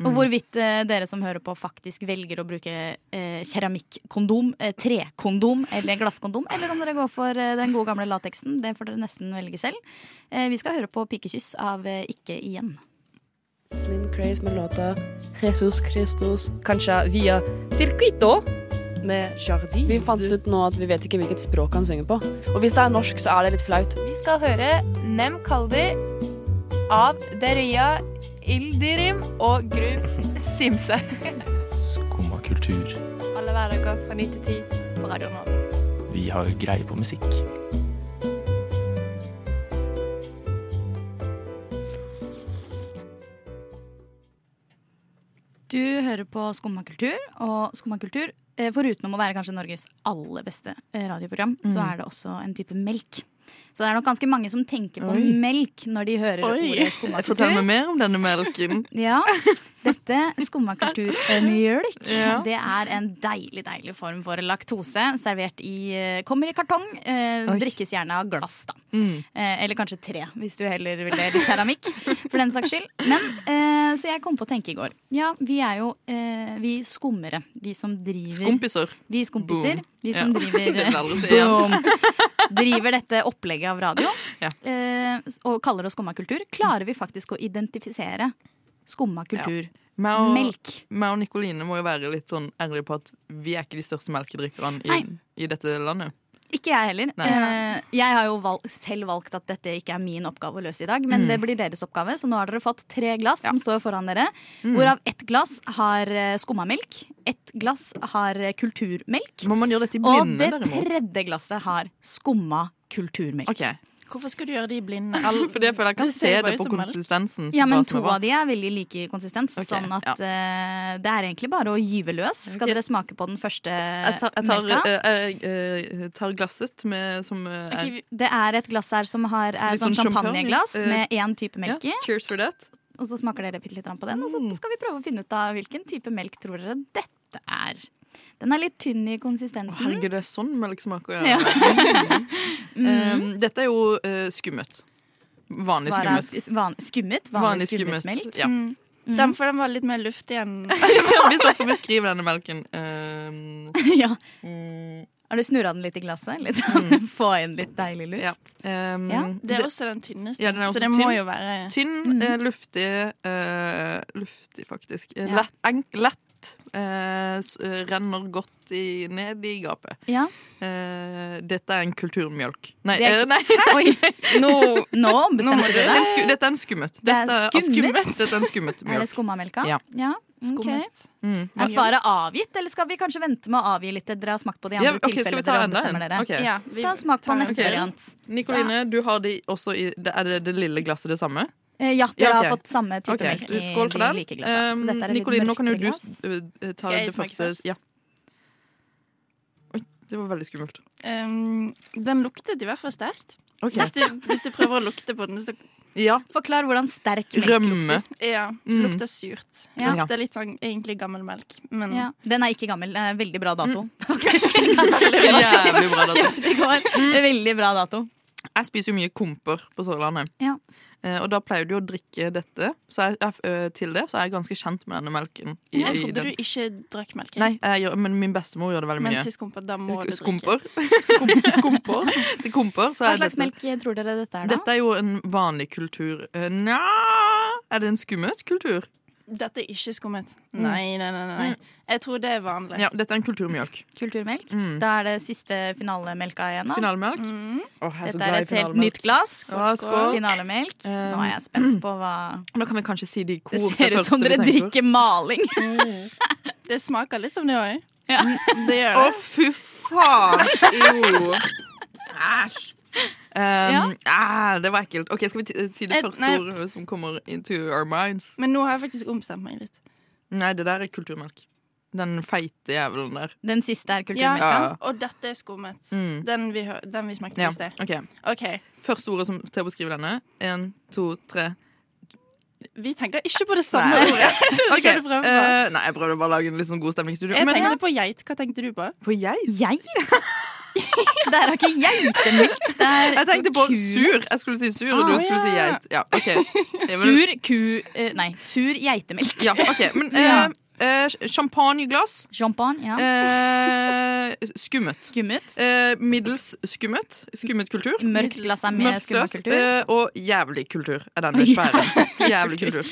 Speaker 3: Og hvorvidt eh, dere som hører på, faktisk velger å bruke eh, keramikkondom, eh, trekondom eller glasskondom, eller om dere går for eh, den gode gamle lateksen, det får dere nesten velge selv. Eh, vi skal høre på 'Pikekyss' av eh, Ikke igjen.
Speaker 8: Slim Craze med låta Jesus Christus, kanskje via Circuito med Jardi. Vi fant ut nå at vi vet ikke hvilket språk han synger på. Og hvis det er norsk, så er det litt flaut.
Speaker 9: Vi skal høre Nem Kaldi av Deria Ildirim og Grub Simse.
Speaker 1: Skumma kultur.
Speaker 9: Alle hverdager fra 9 til 10 på Radio Nova.
Speaker 1: Vi har greie på musikk.
Speaker 3: Du hører på Skumma kultur, og Skumma kultur, eh, foruten om å være kanskje Norges aller beste radioprogram, radioprogram, så
Speaker 5: Mm.
Speaker 3: er det også en type melk. Så det er nok ganske mange som tenker på
Speaker 5: Oi.
Speaker 3: melk når de hører
Speaker 5: Oi.
Speaker 3: ordet skummakultur.
Speaker 5: Fortell meg mer om denne melken.
Speaker 3: Ja, dette skummakulturmjølk,
Speaker 5: Ja.
Speaker 3: det er en deilig, deilig form for laktose. Servert i eh, Kommer i kartong. Eh, drikkes gjerne av glass, da.
Speaker 5: Mm.
Speaker 3: Eh, eller kanskje tre, hvis du heller vil det. Keramikk, for den saks skyld. Men, eh, så jeg kom på å tenke i går. Ja, vi er jo eh, vi skummere. Vi som driver
Speaker 5: Skompiser.
Speaker 3: Vi skompiser.
Speaker 5: Boom.
Speaker 3: Vi som
Speaker 5: Ja.
Speaker 3: driver
Speaker 5: Det.
Speaker 3: Driver dette opplegget av radio
Speaker 5: Ja.
Speaker 3: eh, og kaller oss skumma kultur. Klarer vi faktisk å identifisere skumma kultur?
Speaker 5: Meg og,
Speaker 3: Melk.
Speaker 5: meg og Nikoline må jo være litt sånn ærlige på at vi er ikke de største melkedrikkerne i, i dette landet.
Speaker 3: Ikke jeg heller.
Speaker 5: Nei.
Speaker 3: Eh, jeg har jo valg, selv valgt at dette ikke er min oppgave å løse i dag, men
Speaker 5: Mm.
Speaker 3: det blir deres oppgave. Så nå har dere fått tre glass
Speaker 5: Ja.
Speaker 3: som står foran dere.
Speaker 5: Mm.
Speaker 3: Hvorav ett glass har eh, skummamelk, ett glass har kulturmelk,
Speaker 5: Må man gjøre dette i
Speaker 3: og det
Speaker 5: derimot?
Speaker 3: tredje glasset har skumma kulturmelk.
Speaker 5: Okay.
Speaker 6: Hvorfor skal du gjøre de blinde?
Speaker 5: Fordi jeg føler jeg kan
Speaker 6: Det
Speaker 5: se det på konsistensen.
Speaker 3: Ja, men to av de er veldig like konsistens.
Speaker 5: Okay,
Speaker 3: sånn at eh, det er egentlig bare å gyve løs. Skal
Speaker 5: okay.
Speaker 3: dere smake på den første
Speaker 5: Jeg tar, jeg tar,
Speaker 3: melka?
Speaker 5: Jeg, eh, eh, tar glasset med, som er
Speaker 6: okay,
Speaker 3: Det er et glass her som har, er sånn
Speaker 5: sånn
Speaker 3: champagneglass
Speaker 5: uh,
Speaker 3: med én type melk i.
Speaker 5: Yeah, Cheers for that.
Speaker 3: Og så smaker dere bitte litt på den, og så
Speaker 5: Mm.
Speaker 3: skal vi prøve å finne ut av hvilken type melk tror dere dette er. Den er litt tynn i
Speaker 5: Å,
Speaker 3: konsistensen.
Speaker 5: Herregud, det er sånn melk smaker.
Speaker 3: Ja.
Speaker 5: Ja.
Speaker 3: Mm.
Speaker 5: Um, dette er jo uh, skummet. Vanlig skummet.
Speaker 3: sk- van, skummet? Vanlig,
Speaker 5: Vanlig
Speaker 3: skummet,
Speaker 5: skummet.
Speaker 3: melk?
Speaker 5: Ja.
Speaker 6: Mm.
Speaker 3: Mhm.
Speaker 6: Den, får den var litt mer luftig igjen.
Speaker 5: Hvis jeg skal beskrive denne melken um,
Speaker 3: ja.
Speaker 5: mm,
Speaker 3: Har du snurra den litt i glasset? Litt sånn, Få inn litt deilig luft?
Speaker 5: Ja. um,
Speaker 3: Ja,
Speaker 6: Det er også den tynneste.
Speaker 5: Ja, den
Speaker 6: så det
Speaker 5: tynn.
Speaker 6: må jo være
Speaker 5: Tynn,
Speaker 3: mm
Speaker 5: eh, luftig uh, Luftig, faktisk. Eh,
Speaker 3: Ja.
Speaker 5: Lett. enk- lett uh, renner godt i, ned i gapet.
Speaker 3: Ja.
Speaker 5: Eh, dette er en kulturmjølk. Nei,
Speaker 3: Det er
Speaker 5: nei.
Speaker 3: Oi, nå, nå
Speaker 6: Nå
Speaker 3: du deg.
Speaker 5: dette er en skummet.
Speaker 3: Det er
Speaker 5: Dette
Speaker 3: skummet?
Speaker 5: Dette er en skummet
Speaker 3: Er det
Speaker 5: mjølk.
Speaker 3: skummamelka?
Speaker 5: Ja.
Speaker 3: ja. Ok.
Speaker 6: Okay.
Speaker 5: Mm.
Speaker 3: Er svaret avgitt, eller skal vi kanskje vente med å avgi litt til dere har smakt på de
Speaker 5: Ja,
Speaker 3: andre
Speaker 5: ja, okay,
Speaker 3: tilfellene dere bestemmer dere?
Speaker 5: Okay.
Speaker 6: Ja, vi
Speaker 3: Ta smak på neste
Speaker 5: okay.
Speaker 3: variant.
Speaker 5: Nikoline, du har de også i Er det det lille glasset det samme?
Speaker 3: Eh, Ja, dere
Speaker 5: Ja, okay.
Speaker 3: har fått samme type
Speaker 5: okay.
Speaker 3: melk i
Speaker 5: Skål for
Speaker 3: de
Speaker 5: den.
Speaker 3: like glassene.
Speaker 5: Um,
Speaker 3: litt
Speaker 5: Nikoline, nå kan jo du
Speaker 3: glass.
Speaker 5: uh, ta det første.
Speaker 6: først?
Speaker 5: Ja. Oi, det var veldig skummelt.
Speaker 6: Um, den luktet i hvert fall sterkt.
Speaker 5: Okay.
Speaker 6: Hvis, du, hvis du prøver å lukte på den, så
Speaker 5: Ja.
Speaker 3: Forklar hvordan sterk melk
Speaker 5: Rømme.
Speaker 3: lukter.
Speaker 6: ja, det
Speaker 5: Mm.
Speaker 6: lukter surt. Det
Speaker 3: Ja.
Speaker 6: lukter litt sånn egentlig gammel melk. Men
Speaker 3: Ja. Den er ikke gammel. Er veldig bra dato.
Speaker 5: Mm.
Speaker 3: Faktisk.
Speaker 5: Jævlig bra dato.
Speaker 3: Kjøpte i går. Det er Veldig bra dato.
Speaker 5: Jeg spiser jo mye komper på Sørlandet.
Speaker 3: Ja.
Speaker 5: Eh, og da pleier du å drikke dette. Så jeg, jeg, eh, til det så er jeg ganske kjent med denne melken. i-
Speaker 6: jeg trodde
Speaker 5: den.
Speaker 6: du ikke drakk melk.
Speaker 5: Nei, jeg gjør, men min bestemor gjør det veldig mye.
Speaker 6: Men til skumper, da må du drikke.
Speaker 5: Skumper.
Speaker 6: Skum, skumper.
Speaker 5: Til komper så
Speaker 3: Hva slags
Speaker 5: dette
Speaker 3: melk tror dere dette er, da?
Speaker 5: Dette er jo en vanlig kultur. Eh, Nja Er det en skummet kultur?
Speaker 6: Dette er ikke skummet. Nei, nei, nei, nei. Jeg tror det er vanlig.
Speaker 5: Ja, dette er en kulturmelk.
Speaker 3: Kulturmelk?
Speaker 5: Mm.
Speaker 3: Da er det siste finalemelka igjen. da
Speaker 5: Finalemelk.
Speaker 6: Mm.
Speaker 5: Åh, jeg er så
Speaker 3: Dette
Speaker 5: glad
Speaker 3: er
Speaker 5: i
Speaker 3: et helt
Speaker 5: finalemelk.
Speaker 3: nytt glass.
Speaker 5: Skål, skål.
Speaker 3: Finalemelk. Nå er jeg
Speaker 5: Um,
Speaker 3: spent på hva
Speaker 5: Nå kan vi kanskje si de
Speaker 3: Det ser ut som dere drikker maling.
Speaker 6: Det smaker litt som det òg.
Speaker 3: Ja.
Speaker 6: Det gjør
Speaker 5: Å,
Speaker 6: det.
Speaker 5: fy faen! Jo. Æsj. Um, ah, det var ekkelt. Ok, Skal vi si det
Speaker 6: Eh,
Speaker 5: første
Speaker 6: nei.
Speaker 5: ordet som kommer into our minds?
Speaker 6: Men nå har jeg faktisk ombestemt meg litt.
Speaker 5: Nei, det der er kulturmelk. Den feite jævelen der.
Speaker 3: Den siste er
Speaker 6: kulturmelken
Speaker 3: kulturmelka.
Speaker 5: Ja.
Speaker 6: Og dette er skummet.
Speaker 5: Mm.
Speaker 6: Den, vi, den vi smakte
Speaker 5: Ja,
Speaker 6: i sted.
Speaker 5: Okay.
Speaker 6: OK.
Speaker 5: Første ordet som, til å beskrive denne. En, to, tre.
Speaker 6: Vi tenker ikke på det samme
Speaker 5: Nei.
Speaker 6: ordet. Jeg skjønner
Speaker 5: Ok,
Speaker 6: hva du prøver på.
Speaker 5: Uh, nei, jeg prøvde bare å lage en litt sånn god stemning i studio.
Speaker 6: Jeg
Speaker 5: Men
Speaker 6: tenkte på geit. Hva tenkte du på?
Speaker 5: på geit?
Speaker 3: Geit? Det er da ikke. Det er
Speaker 5: Jeg tenkte på
Speaker 3: ku.
Speaker 5: sur. Jeg skulle si sur, og
Speaker 6: Ah,
Speaker 5: du skulle si geit. Ja, okay. Men-
Speaker 3: Sur ku... eh, Nei, sur geitemelk.
Speaker 5: Ja, ok. Men eh, eh, champagneglass.
Speaker 3: Champagne, ja.
Speaker 5: Eh, skummet.
Speaker 3: Skummet.
Speaker 5: Eh, middels skummet. Skummet kultur.
Speaker 3: Mørkt glass er med
Speaker 5: skummet
Speaker 3: kultur.
Speaker 5: eh, og jævlig kultur er den svære. Jævlig kultur.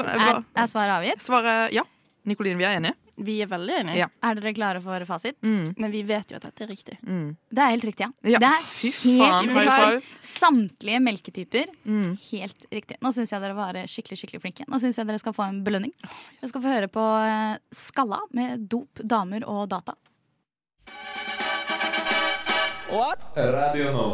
Speaker 3: Er, er svaret avgitt?
Speaker 5: Svaret ja. Nikoline, vi er enige.
Speaker 6: Vi er veldig enige.
Speaker 5: Ja.
Speaker 3: Er dere klare for fasit?
Speaker 5: Mm.
Speaker 6: Men vi vet jo at dette er riktig.
Speaker 5: Mm.
Speaker 3: Det er helt riktig, ja.
Speaker 5: Ja.
Speaker 3: Det er helt
Speaker 5: faen, high.
Speaker 3: Samtlige melketyper.
Speaker 5: Mm.
Speaker 3: Helt riktig. Nå syns jeg dere var skikkelig skikkelig flinke. Nå syns jeg dere skal få en belønning. Dere skal få høre på eh, Skalla med dop, damer og data. What?
Speaker 10: Radio nå.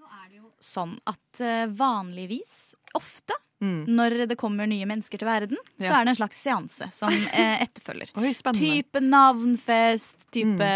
Speaker 3: Nå er det jo Sånn at eh, vanligvis, ofte,
Speaker 5: Mm.
Speaker 3: når det kommer nye mennesker til verden, så er det en slags seanse som eh, etterfølger.
Speaker 5: Oi.
Speaker 3: Type navnfest, type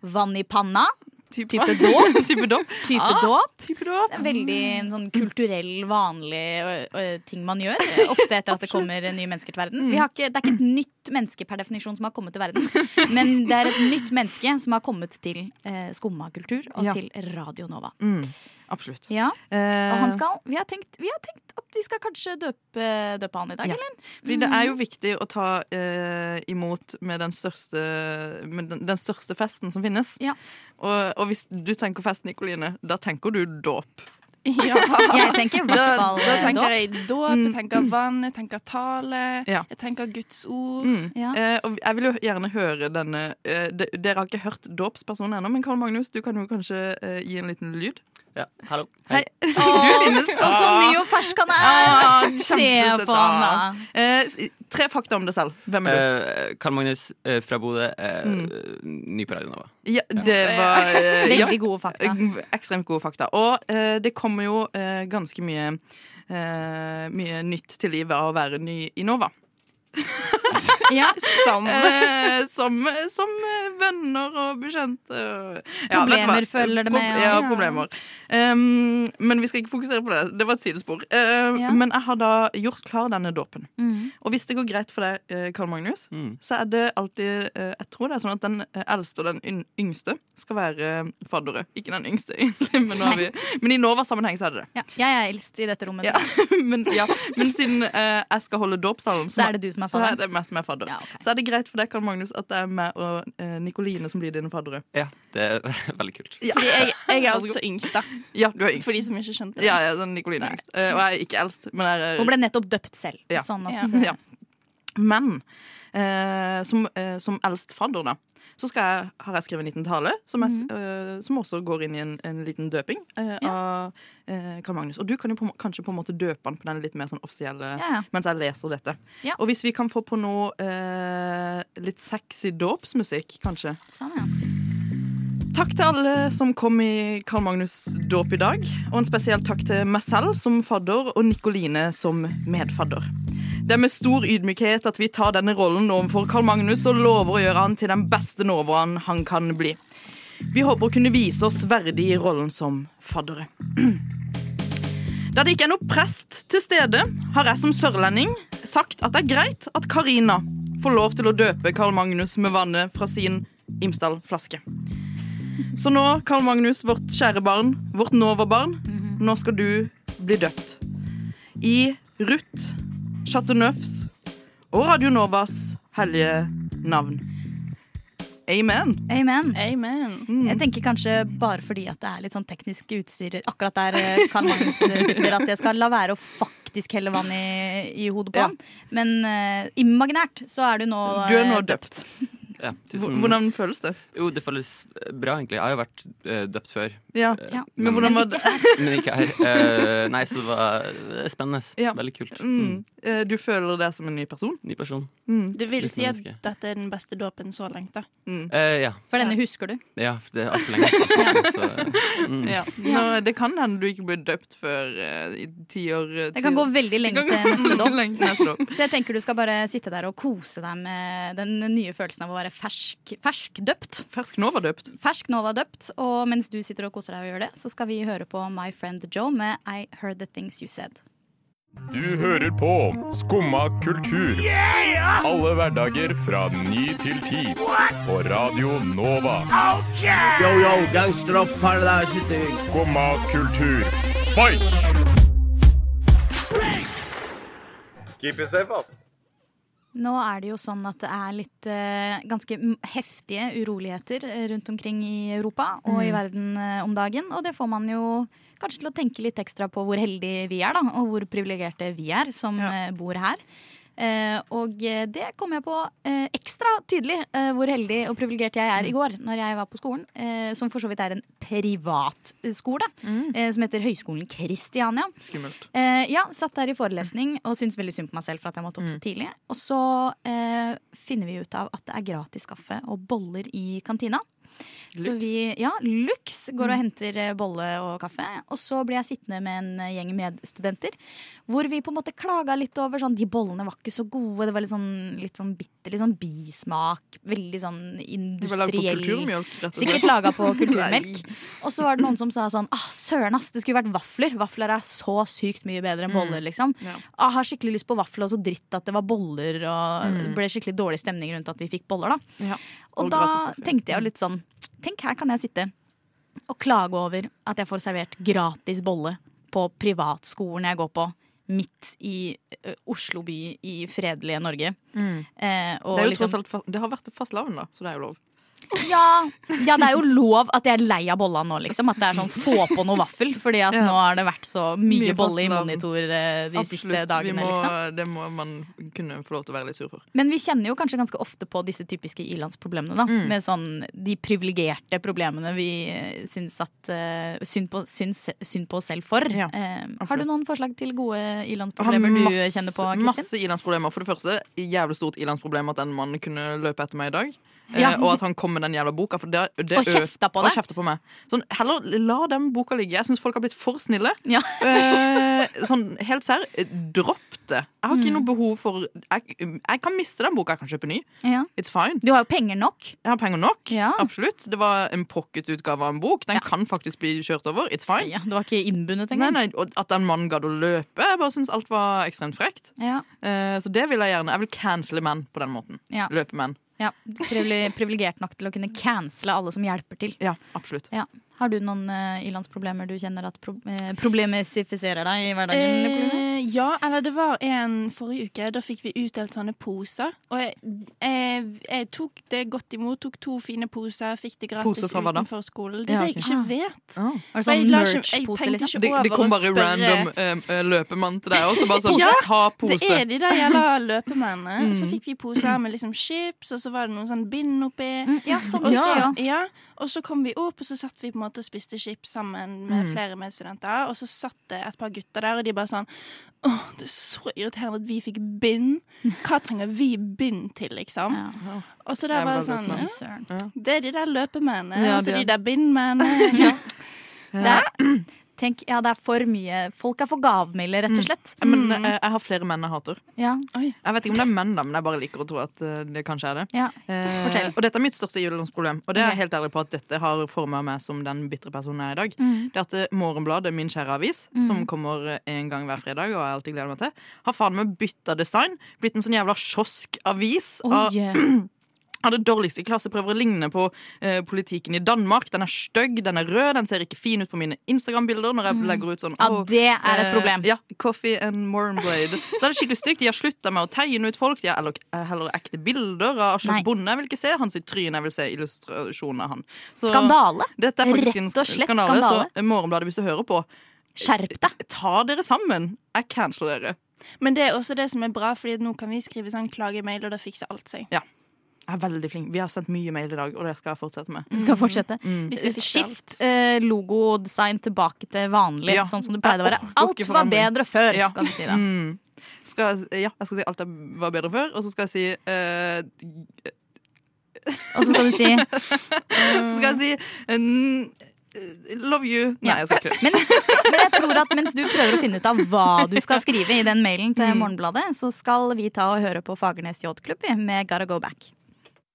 Speaker 3: vann i panna,
Speaker 5: Type,
Speaker 3: type dåp.
Speaker 5: type dåp.
Speaker 3: type
Speaker 5: Ah,
Speaker 3: dåp.
Speaker 5: Type dåp.
Speaker 3: Det er veldig en sånn kulturell, vanlig ø, ø, ting man gjør. Ofte etter at det kommer nye mennesker til verden. Vi har ikke, det er ikke et nytt menneske per definisjon som har kommet til verden. Men det er et nytt menneske som har kommet til eh, skumma kultur og
Speaker 5: Ja.
Speaker 3: til Radio Nova.
Speaker 5: Mm. Absolutt.
Speaker 3: Ja,
Speaker 5: Eh,
Speaker 3: Og han skal, vi, har tenkt, vi har tenkt at vi skal kanskje døpe, døpe han i dag,
Speaker 5: Ja.
Speaker 3: eller?
Speaker 5: Fordi det er jo viktig å ta eh, imot med den største, med den, den største festen som finnes.
Speaker 3: Ja.
Speaker 5: Og, og hvis du tenker fest, Nikoline, da tenker du dåp.
Speaker 6: Ja.
Speaker 3: Jeg tenker i hvert fall
Speaker 6: da
Speaker 3: da
Speaker 6: tenker jeg dåp, jeg tenker vann, jeg tenker tale,
Speaker 5: Ja.
Speaker 6: jeg tenker Guds ord.
Speaker 5: Mm.
Speaker 3: Ja.
Speaker 5: Eh, og jeg vil jo gjerne høre denne eh, de, Dere har ikke hørt dåpspersonen ennå, men Karl Magnus, du kan jo kanskje eh, gi en liten lyd?
Speaker 10: Ja, hallo.
Speaker 5: Hei.
Speaker 3: Hei.
Speaker 5: Du finnes.
Speaker 3: Og så ny og fersk han
Speaker 5: Ah,
Speaker 3: er! Se på han, da.
Speaker 5: Ah. Eh, tre fakta om deg selv. Hvem er du?
Speaker 10: Eh, Karl Magnus eh, fra Bodø. eh,
Speaker 5: Mm.
Speaker 10: Ny på Radio Nova.
Speaker 5: Ja, det var eh, ja.
Speaker 3: Veldig gode fakta.
Speaker 5: Ekstremt gode fakta. Og eh, det kommer jo eh, ganske mye eh, Mye nytt til livet av å være ny i Nova.
Speaker 3: Ja.
Speaker 6: Som
Speaker 5: Eh, som, som eh, venner og bekjente. Ja?
Speaker 3: Problemer følger det med,
Speaker 5: Pro- Ja,
Speaker 3: Ja.
Speaker 5: problemer. Um, men vi skal ikke fokusere på det. Det var et sidespor. Uh,
Speaker 3: Ja.
Speaker 5: Men jeg har da gjort klar denne dåpen.
Speaker 3: Mm.
Speaker 5: Og hvis det går greit for deg, eh, Karl Magnus,
Speaker 10: Mm.
Speaker 5: så er det alltid uh, Jeg tror det er sånn at den eh, eldste og den yngste skal være faddere. Ikke den yngste, egentlig, men, nå har vi, men i Nova-sammenheng så er det det.
Speaker 3: Ja, jeg er eldst i dette rommet.
Speaker 5: Ja. Men, ja. men siden uh, jeg skal holde dåpsalen,
Speaker 3: Så er det du som er
Speaker 5: så er
Speaker 3: fadderen.
Speaker 5: det meg som er fadder.
Speaker 3: Ja, okay.
Speaker 5: Så er det greit for deg, Karl Magnus, at det er meg og eh, Nikoline som blir dine faddere.
Speaker 10: Ja, det er veldig kult.
Speaker 6: Fordi jeg, jeg er altså yngst, da.
Speaker 5: Ja, du er yngst.
Speaker 6: For de som ikke skjønte det.
Speaker 5: Ja, ja, sånn Nikoline er yngst. Eh, og jeg er ikke eldst, men jeg er
Speaker 3: Hun ble nettopp døpt selv.
Speaker 5: Ja.
Speaker 3: Sånn at,
Speaker 6: Ja.
Speaker 3: eh,
Speaker 5: Ja. Men eh, som, eh, som eldst fadder, da, så jeg, har jeg skrevet en liten tale som, jeg, eh, som også går inn i en, en liten døping uh,
Speaker 3: Ja.
Speaker 5: av eh, Karl Magnus. Og du kan jo på, kanskje på en måte døpe han på den litt mer sånn offisielle
Speaker 3: Ja, ja.
Speaker 5: mens jeg leser dette. Og hvis vi kan få på noe eh, litt sexy dåpsmusikk, kanskje.
Speaker 3: Sånn, ja.
Speaker 5: Takk til alle som kom i Karl Magnus' dåp i dag. Og en spesiell takk til meg selv som fadder og Nikoline som medfadder. Det er med stor ydmykhet at vi tar denne rollen overfor Karl Magnus og lover å gjøre han til den beste novaen han kan bli. Vi håper å kunne vise oss verdig i rollen som faddere. Da det ikke er noe prest til stede, har jeg som sørlending sagt at det er greit at Karina får lov til å døpe Karl Magnus med vannet fra sin Imsdal-flaske. Så nå, Karl Magnus, vårt kjære barn, vårt Nova-barn, nå skal du bli døpt. I Ruth Chateauneufs og Radio Novas hellige navn. Amen.
Speaker 3: Amen.
Speaker 6: Amen.
Speaker 3: Jeg tenker kanskje bare fordi at det er litt sånn teknisk utstyr akkurat der kan Karl Magnus sitter, at jeg skal la være å faktisk helle vann i, i hodet på
Speaker 5: Ja.
Speaker 3: Men uh, imaginært så er du nå
Speaker 5: Du er nå
Speaker 3: eh,
Speaker 5: døpt.
Speaker 10: Ja, tusen
Speaker 5: Hvordan føles det?
Speaker 10: Jo, det føles bra, egentlig. Jeg har jo vært uh, døpt før.
Speaker 5: Ja.
Speaker 10: Eh,
Speaker 3: Ja.
Speaker 5: Men hvordan var det?
Speaker 10: Men ikke her. Uh, nei, så det var spennende.
Speaker 5: Ja.
Speaker 10: Veldig kult.
Speaker 5: Mm.
Speaker 10: Mm.
Speaker 5: Eh, Du føler deg som en ny person?
Speaker 10: Ny person.
Speaker 5: Mm.
Speaker 6: Du vil
Speaker 10: Litt
Speaker 6: si at
Speaker 10: menneske.
Speaker 6: dette er den beste dåpen så langt, da?
Speaker 5: Mm.
Speaker 10: Eh, ja.
Speaker 3: For denne husker du.
Speaker 10: ja, det er altfor lenge siden. Så, mm.
Speaker 5: Ja. Nå, det kan hende du ikke blir døpt før i ti år.
Speaker 3: Det kan gå veldig lenge til neste dåp. Så jeg tenker du skal bare sitte der og kose deg med den nye følelsen av å være fersk, fersk døpt.
Speaker 5: Fersk Nova-døpt.
Speaker 3: Fersk Nova døpt. Og mens du sitter og koser deg og gjør det, så skal vi høre på My Friend Joe med I Heard The Things You Said.
Speaker 11: Du hører på Skumma kultur. Alle hverdager fra ny til ti. På Radio Nova.
Speaker 2: Yo, yo, gangsteropp, paradise
Speaker 11: Skumma kultur, fight!
Speaker 12: Keep it safe, altså.
Speaker 3: Nå er det jo sånn at det er litt eh, ganske heftige uroligheter eh, rundt omkring i Europa og i
Speaker 5: Mm.
Speaker 3: verden eh, om dagen. Og det får man jo kanskje til å tenke litt ekstra på hvor heldige vi er, da. Og hvor privilegerte vi er som eh, bor her. Eh, og eh, det kom jeg på eh, ekstra tydelig hvor heldig og privilegert jeg er i går når jeg var på skolen, som for så vidt er en privatskole, eh, som heter Høgskolen Kristiania.
Speaker 5: Skummelt.
Speaker 3: Eh, ja, satt der i forelesning og syntes veldig synd på meg selv for at jeg måtte opp så tidlig. Og så eh, finner vi ut av at det er gratis kaffe og boller i kantina. Så
Speaker 5: Lux.
Speaker 3: vi, ja, Lux går og henter eh, bolle og kaffe. Og så blir jeg sittende med en eh, gjeng medstudenter. Hvor vi på en måte klaga litt over sånn De bollene var ikke så gode. Det var litt sånn, litt sånn bitter, litt sånn bismak. Veldig sånn
Speaker 5: var laget på
Speaker 3: industriell. Sikkert laga på kulturmelk. Og så var det noen som sa sånn ah, Søren, ass, det skulle vært vafler. Vafler er så sykt mye bedre enn boller, liksom.
Speaker 5: Ja.
Speaker 3: Ah, har skikkelig lyst på vafler, og så dritt at det var boller. Og
Speaker 5: Mm.
Speaker 3: ble skikkelig dårlig stemning rundt at vi fikk boller, da.
Speaker 5: Ja.
Speaker 3: Og,
Speaker 5: Og
Speaker 3: da tenkte jeg jo litt sånn Tenk, her kan jeg sitte og klage over at jeg får servert gratis bolle på privatskolen jeg går på. Midt i ø, Oslo by i fredelige Norge.
Speaker 5: Mm.
Speaker 3: Eh, og
Speaker 5: Det,
Speaker 3: liksom-
Speaker 5: alt, det har vært fastelavn, da, så det er jo lov.
Speaker 3: Ja, ja, det er jo lov at jeg er lei av bolla nå, liksom. At det er sånn få på noe vaffel. Fordi at
Speaker 5: Ja.
Speaker 3: nå har det vært så mye,
Speaker 5: Mye
Speaker 3: bolle i monitor de de siste dagene,
Speaker 5: må,
Speaker 3: liksom.
Speaker 5: Det må man kunne få lov til å være litt sur for.
Speaker 3: Men vi kjenner jo kanskje ganske ofte på disse typiske ilandsproblemene. da
Speaker 5: Mm.
Speaker 3: Med sånn de privilegerte problemene vi eh, syns at eh, synd, på, syns, synd på oss selv for.
Speaker 5: Ja,
Speaker 3: Eh, har du noen forslag til gode ilandsproblemer du kjenner på, Kristin?
Speaker 5: Masse ilandsproblemer. For det første, jævlig stort ilandsproblem at den mannen kunne løpe etter meg i dag.
Speaker 3: Ja.
Speaker 5: Eh, og at han kom med den jævla boka. Det, det
Speaker 3: Og kjefta på deg.
Speaker 5: kjefta på meg. Sånn, heller la den boka ligge. Jeg syns folk har blitt for snille.
Speaker 3: Ja.
Speaker 5: Eh, sånn helt serr, dropp det. Jeg har ikke
Speaker 3: Mm.
Speaker 5: noe behov for jeg, jeg kan miste den boka, jeg kan kjøpe ny.
Speaker 3: Ja.
Speaker 5: It's fine.
Speaker 3: Du har jo penger nok.
Speaker 5: Jeg har penger nok. Absolutt. Det var en pocketutgave av en bok. Den kan faktisk bli kjørt over. It's fine.
Speaker 3: Ja, det var ikke innbundet
Speaker 5: Nei,
Speaker 3: engang.
Speaker 5: nei, og At den mannen gadd å løpe. Jeg bare syns alt var ekstremt frekt.
Speaker 3: Ja.
Speaker 5: Eh, så det vil jeg gjerne. Jeg vil cancele menn på den måten.
Speaker 3: Ja.
Speaker 5: Løpemenn.
Speaker 3: Ja, privile- Privilegert nok til å kunne cancele alle som hjelper til.
Speaker 5: Ja, absolutt.
Speaker 3: Ja. Har du noen uh, ilandsproblemer du kjenner at pro eh, problemesifiserer deg i hverdagen?
Speaker 6: Eh, ja, eller det var en forrige uke. Da fikk vi utdelt sånne poser. Og jeg, jeg, jeg tok det godt imot. Tok to fine poser, fikk det gratis
Speaker 5: Poser fra hva da?
Speaker 6: utenfor skolen. Det
Speaker 5: Ja,
Speaker 6: er det jeg ikke vet.
Speaker 5: Ah.
Speaker 3: Det sånn
Speaker 6: jeg la ikke- jeg
Speaker 3: merch-pose,
Speaker 6: tenkte
Speaker 3: liksom?
Speaker 6: ikke
Speaker 5: Det, det
Speaker 6: over
Speaker 5: kom
Speaker 6: å
Speaker 5: bare
Speaker 6: spørre-
Speaker 5: random eh, eh, løpemann til deg også. Bare sånn
Speaker 3: Pose?
Speaker 5: Ta pose.
Speaker 6: Det er de der jævla løpemennene.
Speaker 5: Mm.
Speaker 6: Så fikk vi poser med liksom chips, og så var det noen sånn bind oppi.
Speaker 3: Mm, ja, sånn
Speaker 6: Og så,
Speaker 3: ja.
Speaker 6: ja, og så kom vi opp, og så satt vi på en måte og spiste chips sammen med
Speaker 5: Mm.
Speaker 6: flere medstudenter. Og så satt det et par gutter der, og de bare sånn Åh, det er så irriterende at vi fikk bind. Hva trenger vi bind til, liksom?
Speaker 3: Ja.
Speaker 6: Og så der var
Speaker 5: det
Speaker 6: sånn ja, Det er de der løpemennene,
Speaker 5: Ja,
Speaker 6: og så
Speaker 5: de
Speaker 6: de
Speaker 5: er-
Speaker 6: der bindmennene. Ja.
Speaker 3: Det tenk, ja, det er for mye Folk er for gavmilde, rett og slett.
Speaker 5: Men eh, jeg har flere menn jeg hater.
Speaker 3: Ja.
Speaker 5: Jeg vet ikke om det er menn, da, men jeg bare liker å tro at eh, det kanskje er det.
Speaker 3: Ja.
Speaker 5: Eh, og dette er mitt største juledomsproblem, Og det er jeg helt ærlig på at dette har forma meg som den bitre personen jeg er i dag.
Speaker 3: Mm.
Speaker 5: Det at eh, Morgenbladet, min kjære avis, som kommer en gang hver fredag, og jeg alltid gleder meg til, har faen meg bytta design. Blitt en sånn jævla kioskavis. av-
Speaker 3: Oi.
Speaker 5: Av det dårligste i klasse prøver å ligne på eh, politikken i Danmark. Den er stygg, den er rød, den ser ikke fin ut på mine Instagram-bilder. Når jeg legger ut sånn
Speaker 3: Ja,
Speaker 5: «Åh,
Speaker 3: det er et
Speaker 5: eh,
Speaker 3: problem.
Speaker 5: ja, Coffee and Mornblade. Så er det skikkelig stygt. De har slutta med å tegne ut folk. De har heller, eh, heller ekte bilder av. Aslak Bonde. Jeg vil ikke se hans tryn jeg vil se illustrasjonen av han. Så
Speaker 3: Skandale.
Speaker 5: Dette er
Speaker 3: Rett og slett
Speaker 5: skandale.
Speaker 3: skandale.
Speaker 5: Så eh, Morgenbladet, hvis du hører på,
Speaker 3: Skjerp deg.
Speaker 5: ta dere sammen. Jeg canceler dere.
Speaker 6: Men det er også det som er bra, Fordi nå kan vi skrive sånn klagemail, og da fikser alt seg.
Speaker 5: Jeg er veldig flink. Vi har sendt mye mail i dag, og det skal jeg fortsette med.
Speaker 3: Du skal fortsette.
Speaker 5: Mm.
Speaker 6: Vi skal fikse
Speaker 3: Skift eh, logodesign tilbake til vanlig,
Speaker 5: Ja.
Speaker 3: sånn som det pleide å være. Alt var bedre før,
Speaker 5: Ja.
Speaker 3: skal du si da.
Speaker 5: Mm. Skal, ja, jeg skal si alt var bedre før, og så skal jeg si uh,
Speaker 3: Og så skal du si
Speaker 5: Så skal jeg si uh, Love you. Nei,
Speaker 3: Ja.
Speaker 5: jeg skal ikke det.
Speaker 3: men, men jeg tror at mens du prøver å finne ut av hva du skal skrive i den mailen til Morgenbladet, så skal vi ta og høre på Fagernes Yachtklubb vi, med Gotta Go Back.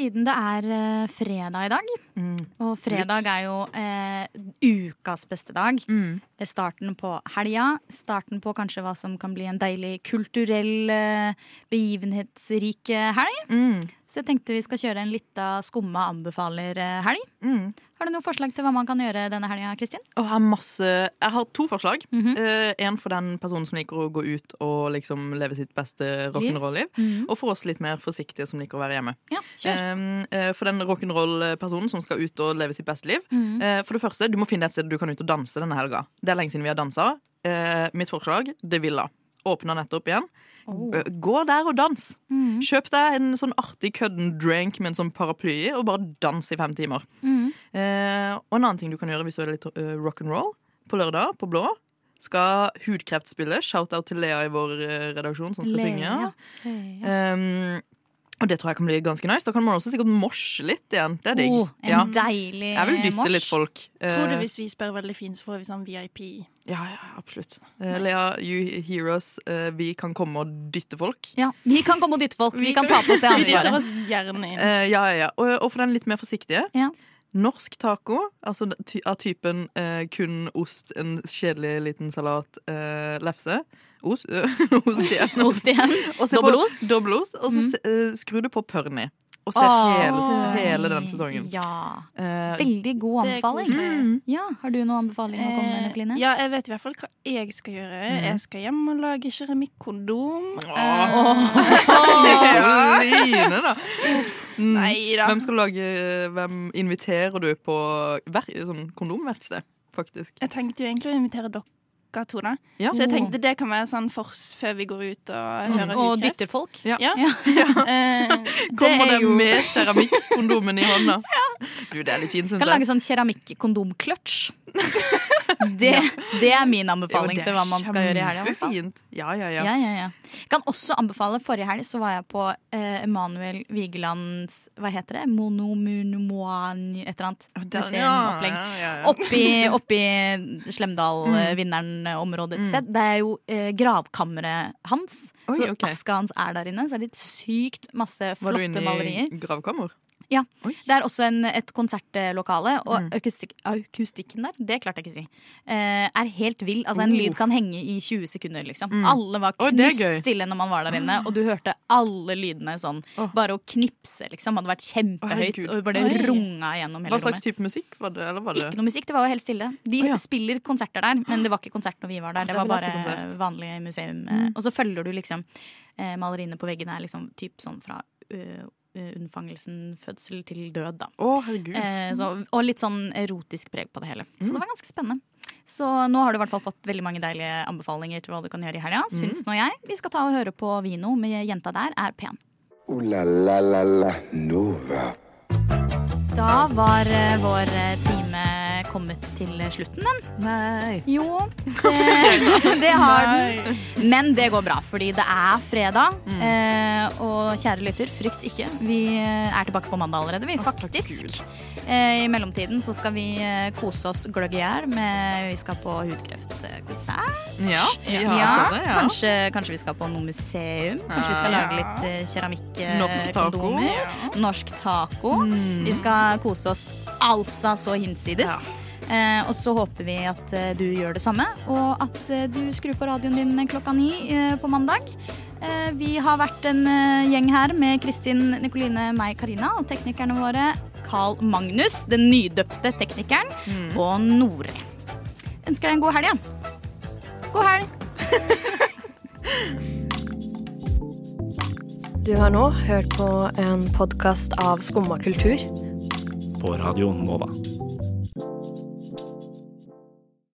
Speaker 3: Siden det er eh, fredag i dag,
Speaker 5: Mm.
Speaker 3: og fredag er jo eh, ukas beste dag.
Speaker 5: Mm.
Speaker 3: Eh, Starten på helga, starten på kanskje hva som kan bli en deilig kulturell, eh, begivenhetsrik eh, helg.
Speaker 5: Mm.
Speaker 3: Så jeg tenkte vi skal kjøre en lita skumma anbefaler-helg.
Speaker 5: Mm.
Speaker 3: Har du noen forslag til hva man kan gjøre denne helga, Kristin?
Speaker 5: Jeg har masse Jeg har to forslag.
Speaker 3: Mhm.
Speaker 5: Eh, en for den personen som liker å gå ut og liksom leve sitt beste rock'n'roll-liv.
Speaker 3: Mhm.
Speaker 5: Og for oss litt mer forsiktige som liker å være hjemme.
Speaker 3: Ja, kjør.
Speaker 5: Eh, eh, for den rock'n'roll-personen som skal ut og leve sitt beste liv. Eh, for det første, du må finne et sted du kan ut og danse denne helga. Det er lenge siden vi har dansa. Mitt forslag, det Villa. Åpna nettopp igjen.
Speaker 3: Oh.
Speaker 5: Eh, Gå der og dans.
Speaker 3: Mhm.
Speaker 5: Kjøp deg en sånn artig kødden drink med en sånn paraply og bare dans i fem timer.
Speaker 3: Mhm.
Speaker 5: Eh, og en annen ting du kan gjøre hvis du er litt uh, rock'n'roll, på lørdag på Blå, skal Hudkreft spille. Shout-out til Lea i vår eh, redaksjon som skal synge. Um, og det tror jeg kan bli ganske nice. Da kan man også sikkert morse litt igjen. Det er digg.
Speaker 3: Oh, en
Speaker 5: Ja.
Speaker 3: deilig
Speaker 5: Jeg vil dytte
Speaker 3: mors.
Speaker 5: litt folk.
Speaker 6: Tror du
Speaker 5: Eh,
Speaker 6: hvis vi spør veldig fint, så får vi sånn VIP?
Speaker 5: Ja, ja, absolutt. Eh, Lea, you heroes. Eh, vi kan komme og dytte folk.
Speaker 3: Ja, Vi kan komme og dytte folk. Vi kan ta på oss det
Speaker 6: Vi
Speaker 3: ansvaret.
Speaker 6: oss gjerne inn.
Speaker 5: Ja, ja, ja. Og, og for den litt mer forsiktige.
Speaker 3: Ja.
Speaker 5: Norsk taco, altså av typen eh, kun ost, en kjedelig liten salat, eh, lefse. Ost, ost igjen.
Speaker 3: Ost igjen. Dobbelost.
Speaker 5: Dobbelost. Og så
Speaker 3: Mm.
Speaker 5: eh, skrur du på Perny. Og ser
Speaker 3: oh,
Speaker 5: hele, hele den sesongen.
Speaker 3: Ja.
Speaker 5: Eh,
Speaker 3: Veldig god anbefaling. Mm. Ja, Har du noen anbefaling å komme med,
Speaker 6: Eh,
Speaker 3: Nikoline?
Speaker 6: ja, jeg vet i hvert fall hva jeg skal gjøre.
Speaker 3: Mm.
Speaker 6: Jeg skal hjem og lage keramikkondom.
Speaker 5: Ja, Line, da. Mm.
Speaker 6: Nei da.
Speaker 5: Hvem skal lage Hvem inviterer du på ver sånn kondomverksted, faktisk?
Speaker 6: Jeg tenkte jo egentlig å invitere dere to, da.
Speaker 5: Ja.
Speaker 6: Så jeg tenkte det kan være sånn fors før vi går ut og hører
Speaker 3: Og
Speaker 6: hudkreft.
Speaker 3: dytter folk?
Speaker 5: Ja.
Speaker 6: Ja. ja. det
Speaker 5: Kommer
Speaker 6: er
Speaker 5: det
Speaker 6: jo
Speaker 5: med keramikkondomen i hånda? Du, det er litt fint, syns
Speaker 3: Kan lage sånn keramikkondomkløtsj. Det, det er min anbefaling
Speaker 5: Jo, er
Speaker 3: til hva man skal gjøre i helga.
Speaker 5: Ja, ja, ja.
Speaker 3: Ja, ja, ja. Jeg kan også anbefale Forrige helg så var jeg på eh, Emanuel Vigelands Hva heter det? Monomunumoan Et eller annet museumopplegg.
Speaker 5: ja, ja, ja.
Speaker 3: Oppi, oppi
Speaker 5: Mm.
Speaker 3: eh, Vinneren-området et
Speaker 5: Mm.
Speaker 3: sted. Det er jo eh, gravkammeret hans.
Speaker 5: Oi,
Speaker 3: så
Speaker 5: okay.
Speaker 3: aska hans er der inne. Så er det sykt masse flotte malerier.
Speaker 5: Var du inne i gravkammer?
Speaker 3: Ja. Det er også en, et konsertlokale, og
Speaker 5: Mm.
Speaker 3: akustik, akustikken der, det klarte jeg ikke å si, eh, er helt vill. Altså En
Speaker 5: Oh.
Speaker 3: lyd kan henge i 20 sekunder, liksom.
Speaker 5: Mm.
Speaker 3: Alle var
Speaker 5: Oi,
Speaker 3: knust
Speaker 5: gøy.
Speaker 3: stille når man var der inne, og du hørte alle lydene sånn. Bare å knipse, liksom, hadde vært kjempehøyt, og bare
Speaker 5: Oi.
Speaker 3: runga gjennom hele
Speaker 5: Hva slags type musikk var det? Eller var det?
Speaker 3: Ikke noe musikk, det var jo helt stille. De
Speaker 5: ja.
Speaker 3: spiller konserter der, men det var ikke konsert når vi var der. Det var bare vanlig museum.
Speaker 5: Mm.
Speaker 3: Og så følger du liksom eh, Maleriene på veggene er liksom typ sånn fra unnfangelsen, fødsel til død, da.
Speaker 5: Å, herregud.
Speaker 3: Eh, så, og litt sånn erotisk preg på det hele. Så
Speaker 5: Mm.
Speaker 3: det var ganske spennende. Så nå har du i hvert fall fått veldig mange deilige anbefalinger til hva du kan gjøre i helga.
Speaker 5: Mm.
Speaker 3: Syns nå jeg. Vi skal ta og høre på Vino med Jenta der er pen.
Speaker 2: Ooh la la la la Nova.
Speaker 3: Da var eh, vår tid time kommet til slutten, den.
Speaker 5: Nei.
Speaker 3: Jo, det, det har den. Men det går bra, fordi det er fredag.
Speaker 5: Mm.
Speaker 3: Eh, og kjære lytter, frykt ikke. Vi eh, er tilbake på mandag allerede, vi, faktisk. Eh, I mellomtiden så skal vi eh, kose oss gløgg i hjel med Vi skal på hudkreftkonsert.
Speaker 5: Ja,
Speaker 3: ja,
Speaker 5: ja.
Speaker 3: Kanskje, kanskje vi skal på noe museum. Kanskje vi skal lage litt eh,
Speaker 5: Norsk taco.
Speaker 3: keramikkondomer. Norsk taco.
Speaker 5: Mm.
Speaker 3: Vi skal kose oss altså så hinsides. Eh, og så håper vi at eh, du gjør det samme, og at eh, du skrur på radioen din klokka ni på mandag. Eh, vi har vært en gjeng her med Kristin, Nikoline, meg, Karina og teknikerne våre Carl Magnus, den nydøpte teknikeren, Og Nore. Ønsker deg en god helg, ja. God helg.
Speaker 4: Du har nå hørt på en podkast av Skumma kultur.
Speaker 1: På radioen Nova.